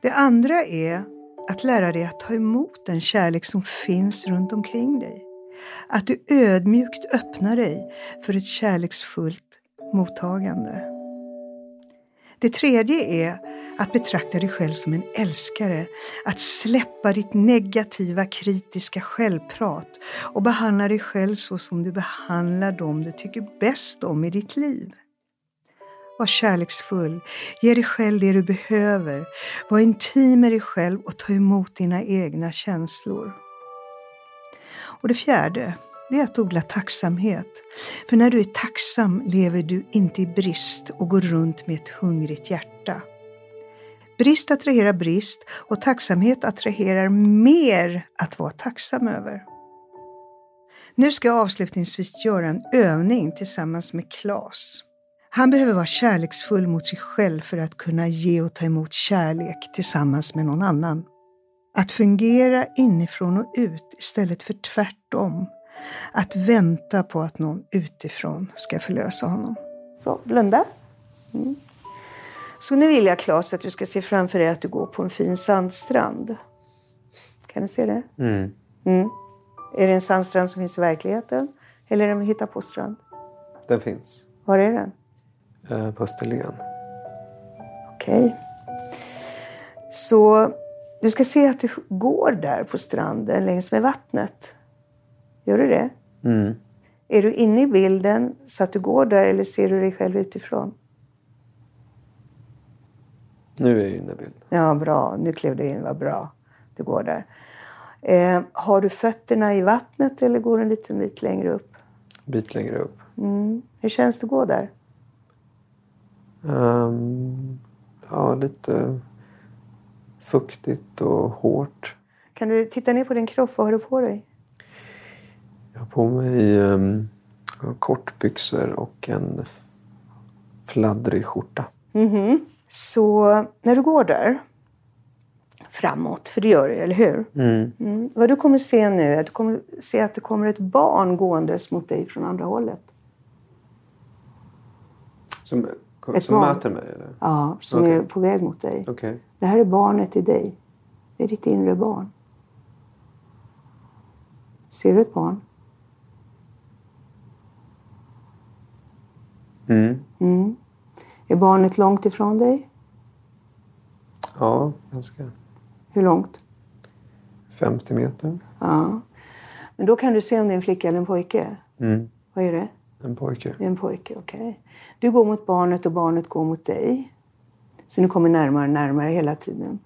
Det andra är att lära dig att ta emot den kärlek som finns runt omkring dig. Att du ödmjukt öppnar dig för ett kärleksfullt mottagande. Det tredje är att betrakta dig själv som en älskare, att släppa ditt negativa kritiska självprat och behandla dig själv så som du behandlar dem du tycker bäst om i ditt liv. Var kärleksfull, ge dig själv det du behöver, var intim med dig själv och ta emot dina egna känslor. Och det fjärde, det är att odla tacksamhet. För när du är tacksam lever du inte i brist och går runt med ett hungrigt hjärta. Brist attraherar brist och tacksamhet attraherar mer att vara tacksam över. Nu ska jag avslutningsvis göra en övning tillsammans med Klas. Han behöver vara kärleksfull mot sig själv för att kunna ge och ta emot kärlek tillsammans med någon annan. Att fungera inifrån och ut istället för tvärtom. Att vänta på att någon utifrån ska förlösa honom. Så, blunda. Mm. Så nu vill jag, Claes, att du ska se framför dig att du går på en fin sandstrand. Kan du se det? Mm. Mm. Är det en sandstrand som finns i verkligheten? Eller är det en hitta-på-strand? Den finns. Var är den? Eh, på Österlen. Okej. Så du ska se att du går där på stranden längs med vattnet. Gör du det? Mm. Är du inne i bilden så att du går där eller ser du dig själv utifrån? Nu är jag inne i bilden. Ja, bra. Nu klev du in. Vad bra. Du går där. Eh, har du fötterna i vattnet eller går du en liten bit längre upp? bit längre upp. Mm. Hur känns det att gå där? Ehm, ja, lite fuktigt och hårt. Kan du titta ner på din kropp? Vad har du på dig? Jag har på mig um, kortbyxor och en fladdrig skjorta. Så när du går där framåt, för det gör du, eller hur? Mm. Mm. Vad du kommer se nu är att du kommer se att det kommer ett barn gåendes mot dig från andra hållet. Som, Ett som barn. möter mig? Eller? Ja, som Okej. är på väg mot dig. Okej. Det här är barnet i dig. Det är ditt inre barn. Ser du ett barn? Mm. Mm. Är barnet långt ifrån dig? Ja, ganska. Hur långt? 50 meter. Ja. Men då kan du se om det är en flicka eller en pojke. Mm. Vad är det? En pojke. En pojke, okej. Du går mot barnet och barnet går mot dig. Så ni kommer närmare och närmare hela tiden.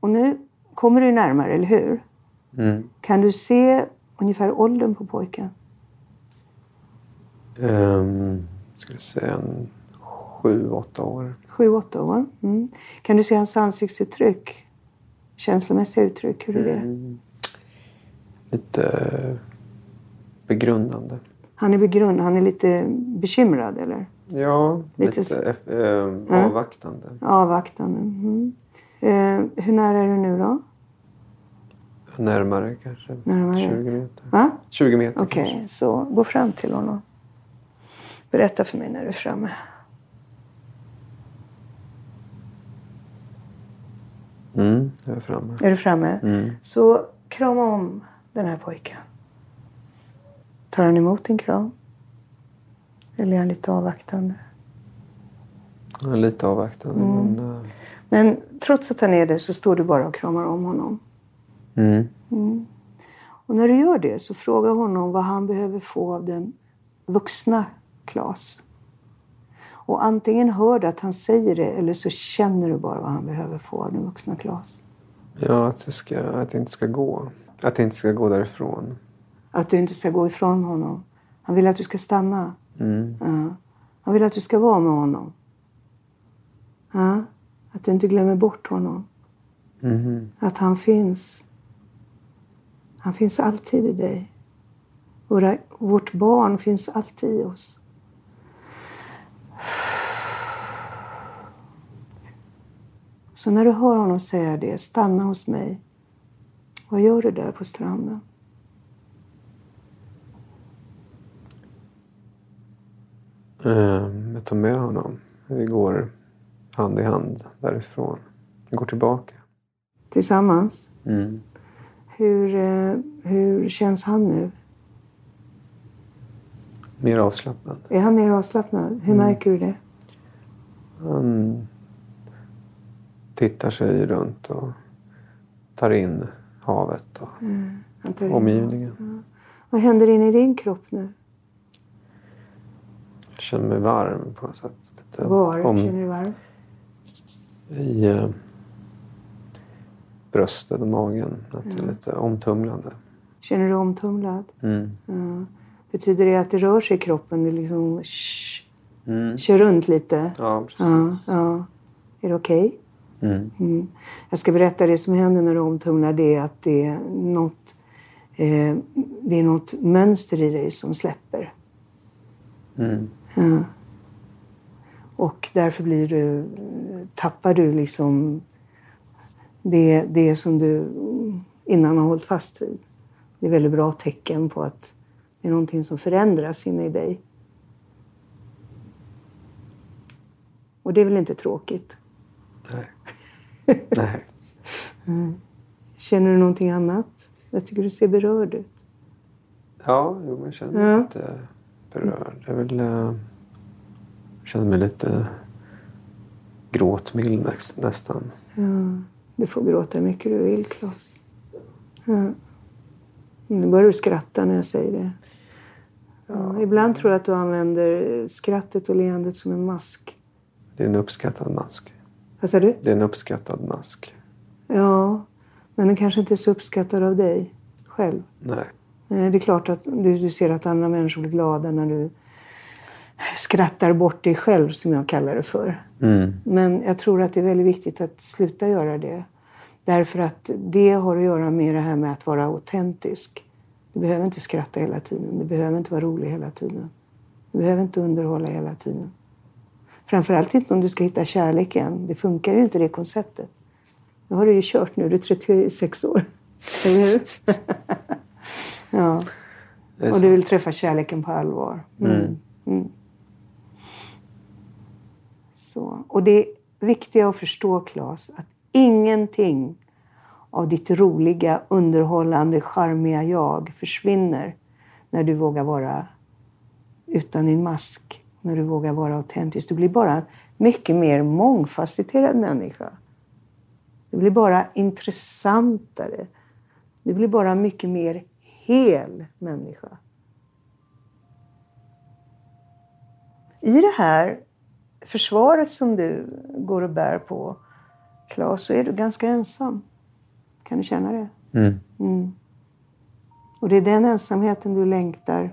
Och nu kommer du närmare, eller hur? Mm. Kan du se ungefär åldern på pojken? Um, skulle säga en sju, åtta år. Sju, åtta år. Mm. Kan du se hans ansiktsuttryck? Känslomässiga uttryck, hur är det? Mm. Lite begrundande. Han är begrund, han är lite bekymrad eller? Ja, Lite lite, eh, avvaktande. Avvaktande. Mm. Eh, hur nära är du nu då? Närmare kanske. Närmare. 20 meter. Va? 20 meter Okej, så gå fram till honom. Berätta för mig när du är framme. Mm, jag är framme. Är du framme? Mm. Så krama om den här pojken. Tar han emot en kram? Eller är han lite avvaktande? Jag är lite avvaktande. Mm. Men, eh, Men trots att han är det så står du bara och kramar om honom. mm. Och när du gör det så fråga honom vad han behöver få av den vuxna Klas. Och antingen hör du att han säger det eller så känner du bara vad han behöver få av den vuxna Klas. Ja, att, det ska, att jag inte ska gå. Att jag inte ska gå därifrån. Att du inte ska gå ifrån honom. Han vill att du ska stanna. Mm. Ja. Han vill att du ska vara med honom. Ja. Att du inte glömmer bort honom. Mhm. Att han finns. Han finns alltid i dig. Våra, vårt barn finns alltid i oss. Så när du hör honom säga det, stanna hos mig. Vad gör du där på stranden? Ehm, Jag tar med honom. Vi går hand i hand därifrån. Vi går tillbaka. Tillsammans? Mm. Hur, eh, hur känns han nu? Mer avslappnad. Är han mer avslappnad? Hur märker du det? Han tittar sig runt och tar in havet och in- omgivningen. Vad händer inne i din kropp nu? Jag känner mig varm på något sätt. Lite Var om- känner du varm? I eh, bröstet och magen. Att det är lite omtumlande. Känner du omtumlad? Mm. Ja. Betyder det att det rör sig i kroppen? Det liksom shh, Mm. kör runt lite? Ja, precis. Ja, ja. Är det okej? Mm. Mm. Jag ska berätta det som händer när du omtumlar. Det är att det är något, eh, det är något mönster i dig som släpper. Mm. Ja. Och därför blir du, tappar du liksom det, det som du innan har hållit fast vid. Det är väldigt bra tecken på att det är någonting som förändras inne i dig. Och det är väl inte tråkigt? Nej. Nej. Känner du någonting annat? Jag tycker du ser berörd ut. Ja, jo, jag känner mig Ja. lite berörd. Jag, vill, eh, jag känner mig lite gråtmild näst- nästan. Ja, du får gråta hur mycket du vill, Claes. Ja. Nu börjar du skratta när jag säger det. Ja, ibland tror jag att du använder skrattet och leendet som en mask. Det är en uppskattad mask. Vad sa du? Det är en uppskattad mask. Ja, men den kanske inte är så uppskattad av dig själv. Nej. Eh, Det är klart att du, du ser att andra människor blir glada när du skrattar bort dig själv, som jag kallar det för. Mm. Men jag tror att det är väldigt viktigt att sluta göra det. Därför att det har att göra med det här med att vara autentisk. Du behöver inte skratta hela tiden. Du behöver inte vara rolig hela tiden. Du behöver inte underhålla hela tiden. Framförallt inte om du ska hitta kärleken. Det funkar ju inte det konceptet. Nu har du ju kört nu. Du är 36 år. Eller hur? ja. Och du vill träffa kärleken på allvar. Mm. Mm. Så. Och det viktiga att förstå, Claes, att ingenting av ditt roliga, underhållande, charmiga jag försvinner när du vågar vara utan din mask. När du vågar vara autentisk. Du blir bara en mycket mer mångfacetterad människa. Du blir bara intressantare. Du blir bara en mycket mer hel människa. I det här försvaret som du går och bär på, Claes, så är du ganska ensam. Kan du känna det? Mm. Mm. Och det är den ensamheten du längtar.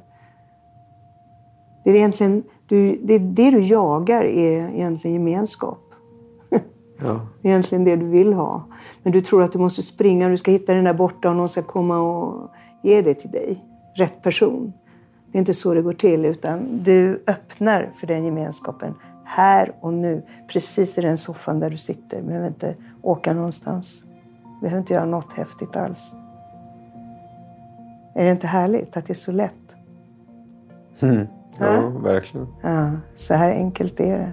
Det är egentligen du, det, det du jagar är egentligen gemenskap. Ja. Egentligen det du vill ha. Men du tror att du måste springa du ska hitta den där borta och någon ska komma och ge det till dig. Rätt person. Det är inte så det går till utan du öppnar för den gemenskapen här och nu. Precis i den soffan där du sitter. Du behöver inte åka någonstans. Du behöver inte göra något häftigt alls. Är det inte härligt att det är så lätt? Mm. Ja, verkligen. Ja, så här enkelt är det.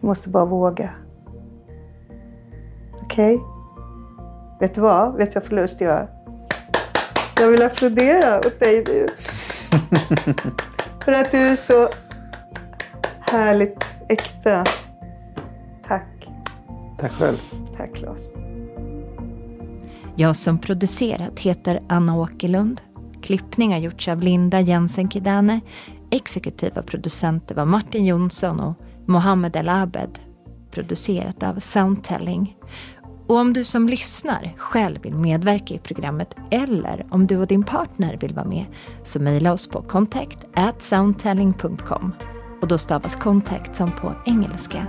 Du måste bara våga. Okej? Vet du vad? Vet du vad förlust gör? Jag vill applådera åt dig nu. För att du är så härligt äkta. Tack. Tack själv. Tack Claes. Jag som producerat heter Anna Åkerlund. Klippning har gjorts av Linda Jensen Kidane. Exekutiva producenter var Martin Jonsson och Mohammed El Abed. Producerat av Soundtelling. Och om du som lyssnar själv vill medverka i programmet eller om du och din partner vill vara med så mejla oss på contact at soundtelling.com. Och då stavas contact som på engelska.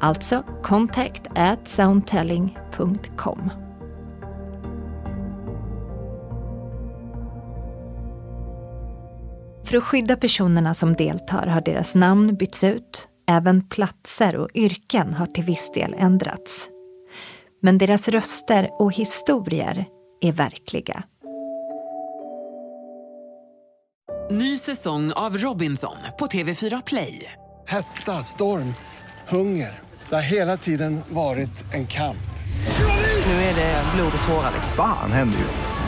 Alltså contact at soundtelling.com. För att skydda personerna som deltar har deras namn bytts ut. Även platser och yrken har till viss del ändrats. Men deras röster och historier är verkliga. Ny säsong av Robinson på TV4 Play. Hetta, storm, hunger. Det har hela tiden varit en kamp. Nu är det blod och tårar. Fan händer just nu.